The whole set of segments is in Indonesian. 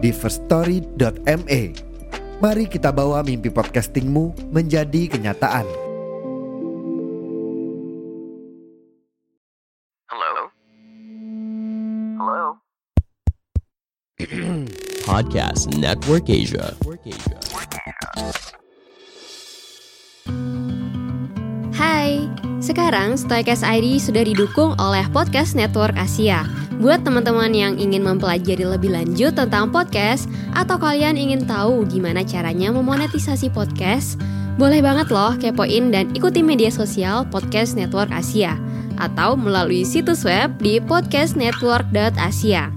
di firststory.me. Mari kita bawa mimpi podcastingmu menjadi kenyataan. Hello? Hello? Podcast Network Asia. Hai, sekarang Stoicast ID sudah didukung oleh Podcast Network Asia. Buat teman-teman yang ingin mempelajari lebih lanjut tentang podcast atau kalian ingin tahu gimana caranya memonetisasi podcast, boleh banget loh kepoin dan ikuti media sosial Podcast Network Asia atau melalui situs web di podcastnetwork.asia.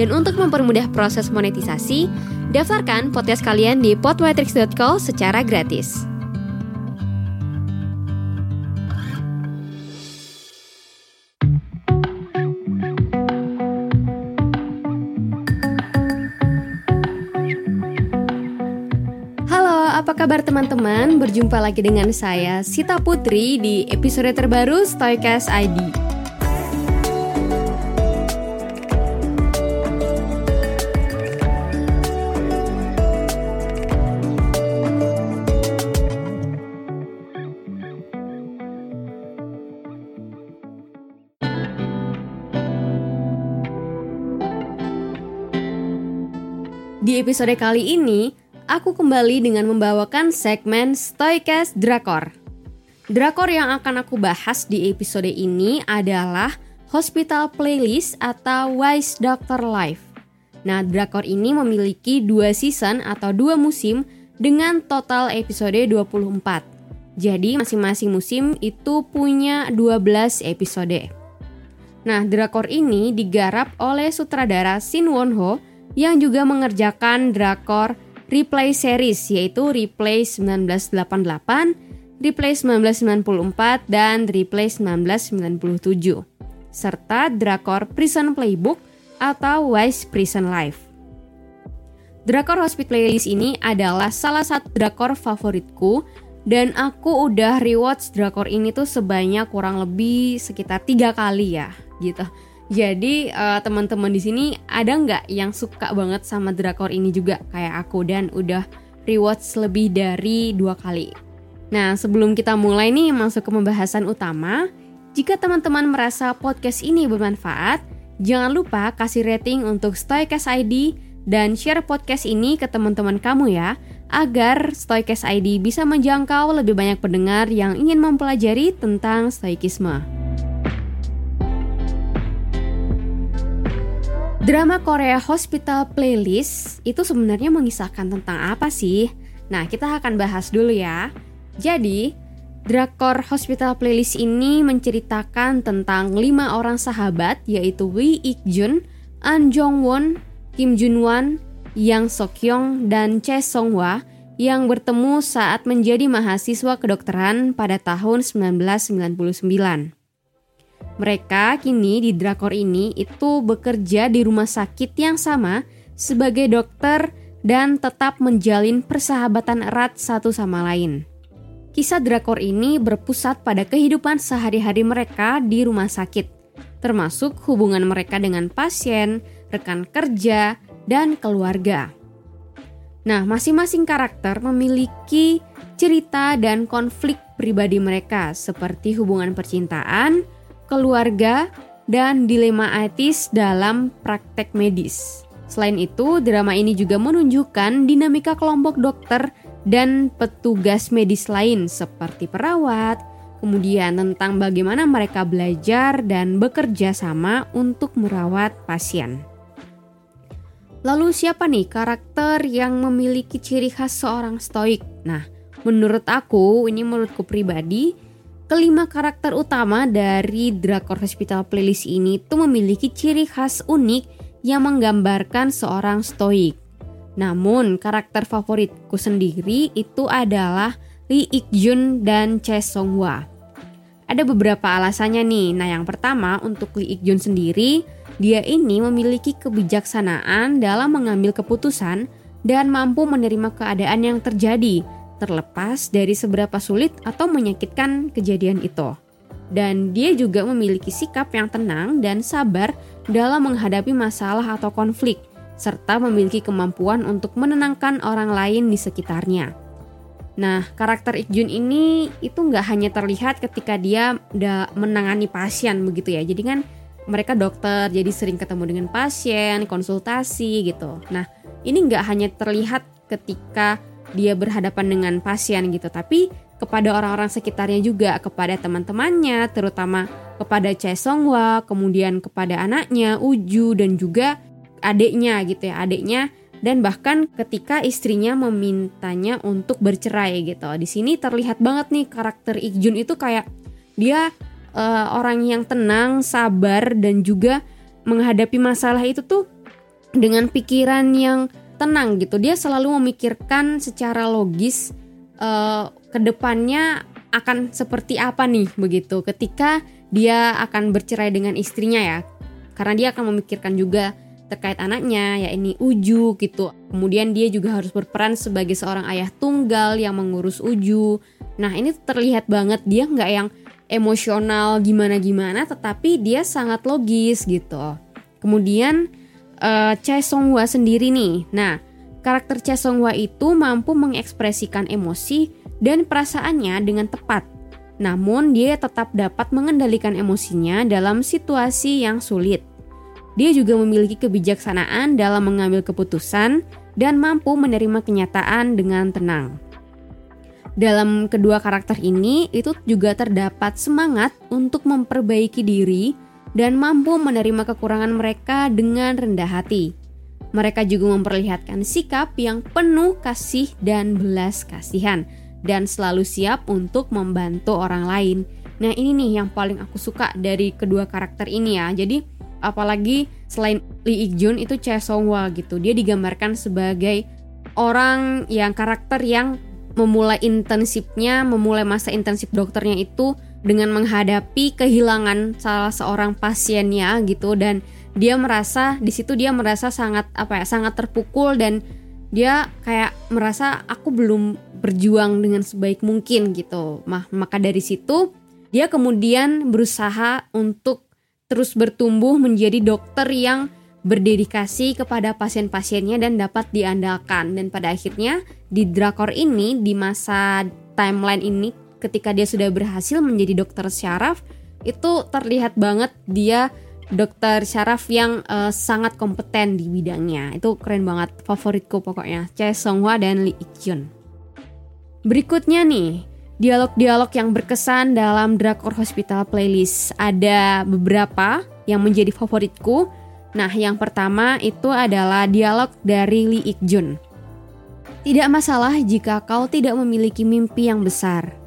Dan untuk mempermudah proses monetisasi, daftarkan podcast kalian di podmetrics.co secara gratis. Apa kabar teman-teman? Berjumpa lagi dengan saya Sita Putri di episode terbaru Stoicast ID. Di episode kali ini, aku kembali dengan membawakan segmen Stoicast Drakor. Drakor yang akan aku bahas di episode ini adalah Hospital Playlist atau Wise Doctor Life. Nah, drakor ini memiliki dua season atau dua musim dengan total episode 24. Jadi masing-masing musim itu punya 12 episode. Nah, drakor ini digarap oleh sutradara Shin Won Ho yang juga mengerjakan drakor replay series yaitu Replay 1988, Replay 1994, dan Replay 1997 serta drakor Prison Playbook atau Wise Prison Life. Drakor Hospital Playlist ini adalah salah satu drakor favoritku dan aku udah rewatch drakor ini tuh sebanyak kurang lebih sekitar tiga kali ya gitu. Jadi uh, teman-teman di sini ada nggak yang suka banget sama drakor ini juga kayak aku dan udah rewatch lebih dari dua kali. Nah sebelum kita mulai nih masuk ke pembahasan utama, jika teman-teman merasa podcast ini bermanfaat, jangan lupa kasih rating untuk Stoicast ID dan share podcast ini ke teman-teman kamu ya, agar Stoicast ID bisa menjangkau lebih banyak pendengar yang ingin mempelajari tentang stoikisme. Drama Korea Hospital Playlist itu sebenarnya mengisahkan tentang apa sih? Nah, kita akan bahas dulu ya. Jadi, Drakor Hospital Playlist ini menceritakan tentang lima orang sahabat yaitu Wi Ik Jun, An Jong Won, Kim Jun Wan, Yang Sok Yong, dan Chae Song Hwa yang bertemu saat menjadi mahasiswa kedokteran pada tahun 1999. Mereka kini di drakor ini itu bekerja di rumah sakit yang sama sebagai dokter dan tetap menjalin persahabatan erat satu sama lain. Kisah drakor ini berpusat pada kehidupan sehari-hari mereka di rumah sakit, termasuk hubungan mereka dengan pasien, rekan kerja, dan keluarga. Nah, masing-masing karakter memiliki cerita dan konflik pribadi mereka, seperti hubungan percintaan, keluarga, dan dilema etis dalam praktek medis. Selain itu, drama ini juga menunjukkan dinamika kelompok dokter dan petugas medis lain seperti perawat, kemudian tentang bagaimana mereka belajar dan bekerja sama untuk merawat pasien. Lalu siapa nih karakter yang memiliki ciri khas seorang stoik? Nah, menurut aku, ini menurutku pribadi, Kelima karakter utama dari Drakor Hospital Playlist ini tuh memiliki ciri khas unik yang menggambarkan seorang stoik. Namun karakter favoritku sendiri itu adalah Lee Ik Jun dan Choi Song Hwa. Ada beberapa alasannya nih. Nah, yang pertama untuk Lee Ik Jun sendiri, dia ini memiliki kebijaksanaan dalam mengambil keputusan dan mampu menerima keadaan yang terjadi, terlepas dari seberapa sulit atau menyakitkan kejadian itu. Dan dia juga memiliki sikap yang tenang dan sabar dalam menghadapi masalah atau konflik, serta memiliki kemampuan untuk menenangkan orang lain di sekitarnya. Nah, karakter Ikjun ini itu nggak hanya terlihat ketika dia menangani pasien begitu ya. Jadi kan mereka dokter, jadi sering ketemu dengan pasien, konsultasi gitu. Nah, ini nggak hanya terlihat ketika dia berhadapan dengan pasien gitu, tapi kepada orang-orang sekitarnya juga, kepada teman-temannya, terutama kepada Chae Songhwa, kemudian kepada anaknya Uju dan juga adiknya gitu ya, adiknya dan bahkan ketika istrinya memintanya untuk bercerai gitu. Di sini terlihat banget nih karakter Ikjun itu kayak dia uh, orang yang tenang, sabar dan juga menghadapi masalah itu tuh dengan pikiran yang tenang gitu. Dia selalu memikirkan secara logis uh, ke depannya akan seperti apa nih begitu ketika dia akan bercerai dengan istrinya ya. Karena dia akan memikirkan juga terkait anaknya ya ini Uju gitu. Kemudian dia juga harus berperan sebagai seorang ayah tunggal yang mengurus Uju. Nah ini terlihat banget dia nggak yang emosional gimana-gimana tetapi dia sangat logis gitu. Kemudian uh, Chae Song Hwa sendiri nih. Nah karakter Chae Song Hwa itu mampu mengekspresikan emosi dan perasaannya dengan tepat. Namun dia tetap dapat mengendalikan emosinya dalam situasi yang sulit. Dia juga memiliki kebijaksanaan dalam mengambil keputusan dan mampu menerima kenyataan dengan tenang. Dalam kedua karakter ini, itu juga terdapat semangat untuk memperbaiki diri dan mampu menerima kekurangan mereka dengan rendah hati. Mereka juga memperlihatkan sikap yang penuh kasih dan belas kasihan, dan selalu siap untuk membantu orang lain. Nah, ini nih yang paling aku suka dari kedua karakter ini ya. Jadi, apalagi selain Lee Ik Jun itu Chae Song Hwa gitu dia digambarkan sebagai orang yang karakter yang memulai intensifnya memulai masa intensif dokternya itu dengan menghadapi kehilangan salah seorang pasiennya gitu dan dia merasa di situ dia merasa sangat apa ya sangat terpukul dan dia kayak merasa aku belum berjuang dengan sebaik mungkin gitu. Mah maka dari situ dia kemudian berusaha untuk terus bertumbuh menjadi dokter yang berdedikasi kepada pasien-pasiennya dan dapat diandalkan dan pada akhirnya di drakor ini di masa timeline ini ketika dia sudah berhasil menjadi dokter syaraf itu terlihat banget dia dokter syaraf yang uh, sangat kompeten di bidangnya itu keren banget favoritku pokoknya Chae Song Hwa dan Lee Ik Jun berikutnya nih dialog-dialog yang berkesan dalam Drakor Hospital playlist. Ada beberapa yang menjadi favoritku. Nah, yang pertama itu adalah dialog dari Lee Ik Jun. Tidak masalah jika kau tidak memiliki mimpi yang besar.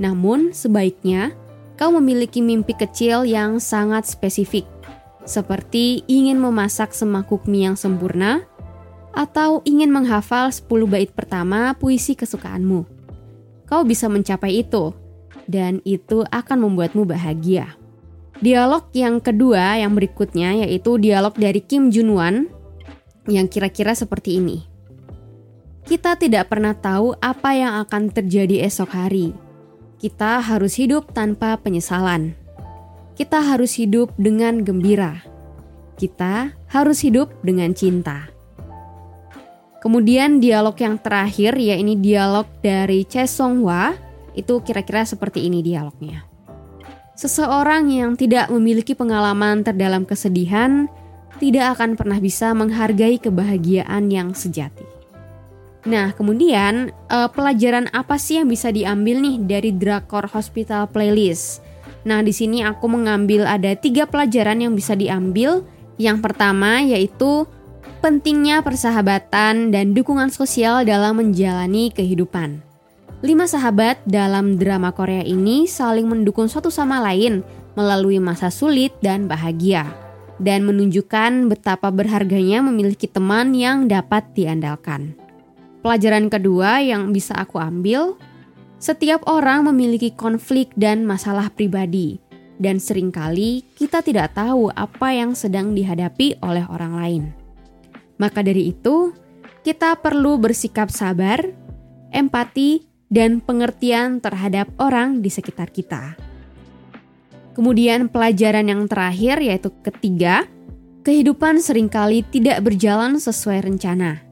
Namun, sebaiknya kau memiliki mimpi kecil yang sangat spesifik, seperti ingin memasak semangkuk mie yang sempurna, atau ingin menghafal 10 bait pertama puisi kesukaanmu kau bisa mencapai itu, dan itu akan membuatmu bahagia. Dialog yang kedua yang berikutnya yaitu dialog dari Kim Jun Wan yang kira-kira seperti ini. Kita tidak pernah tahu apa yang akan terjadi esok hari. Kita harus hidup tanpa penyesalan. Kita harus hidup dengan gembira. Kita harus hidup dengan cinta. Kemudian dialog yang terakhir ya ini dialog dari Che Song Hwa itu kira-kira seperti ini dialognya. Seseorang yang tidak memiliki pengalaman terdalam kesedihan tidak akan pernah bisa menghargai kebahagiaan yang sejati. Nah, kemudian uh, pelajaran apa sih yang bisa diambil nih dari Drakor Hospital Playlist? Nah, di sini aku mengambil ada tiga pelajaran yang bisa diambil. Yang pertama yaitu pentingnya persahabatan dan dukungan sosial dalam menjalani kehidupan. Lima sahabat dalam drama Korea ini saling mendukung satu sama lain melalui masa sulit dan bahagia. dan menunjukkan betapa berharganya memiliki teman yang dapat diandalkan. Pelajaran kedua yang bisa aku ambil, setiap orang memiliki konflik dan masalah pribadi, dan sering kali kita tidak tahu apa yang sedang dihadapi oleh orang lain. Maka dari itu, kita perlu bersikap sabar, empati, dan pengertian terhadap orang di sekitar kita. Kemudian pelajaran yang terakhir yaitu ketiga, kehidupan sering kali tidak berjalan sesuai rencana.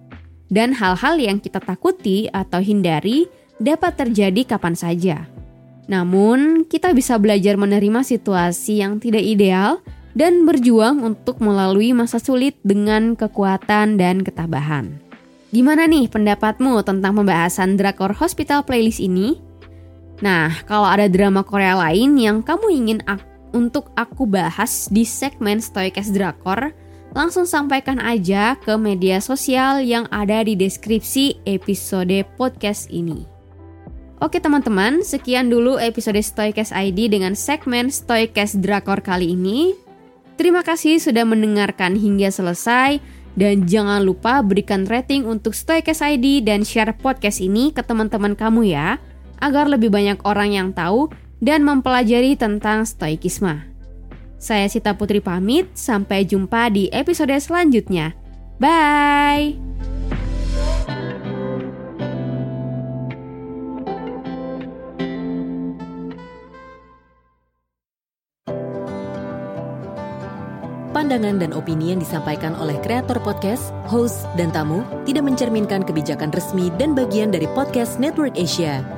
Dan hal-hal yang kita takuti atau hindari dapat terjadi kapan saja. Namun, kita bisa belajar menerima situasi yang tidak ideal dan berjuang untuk melalui masa sulit dengan kekuatan dan ketabahan. Gimana nih pendapatmu tentang pembahasan Drakor Hospital Playlist ini? Nah, kalau ada drama Korea lain yang kamu ingin ak untuk aku bahas di segmen Stoikes Drakor, langsung sampaikan aja ke media sosial yang ada di deskripsi episode podcast ini. Oke teman-teman, sekian dulu episode Stoikes ID dengan segmen Stoikes Drakor kali ini. Terima kasih sudah mendengarkan hingga selesai dan jangan lupa berikan rating untuk Stoikes ID dan share podcast ini ke teman-teman kamu ya agar lebih banyak orang yang tahu dan mempelajari tentang stoikisme. Saya Sita Putri pamit, sampai jumpa di episode selanjutnya. Bye! Pandangan dan opini yang disampaikan oleh kreator podcast, host, dan tamu tidak mencerminkan kebijakan resmi dan bagian dari podcast Network Asia.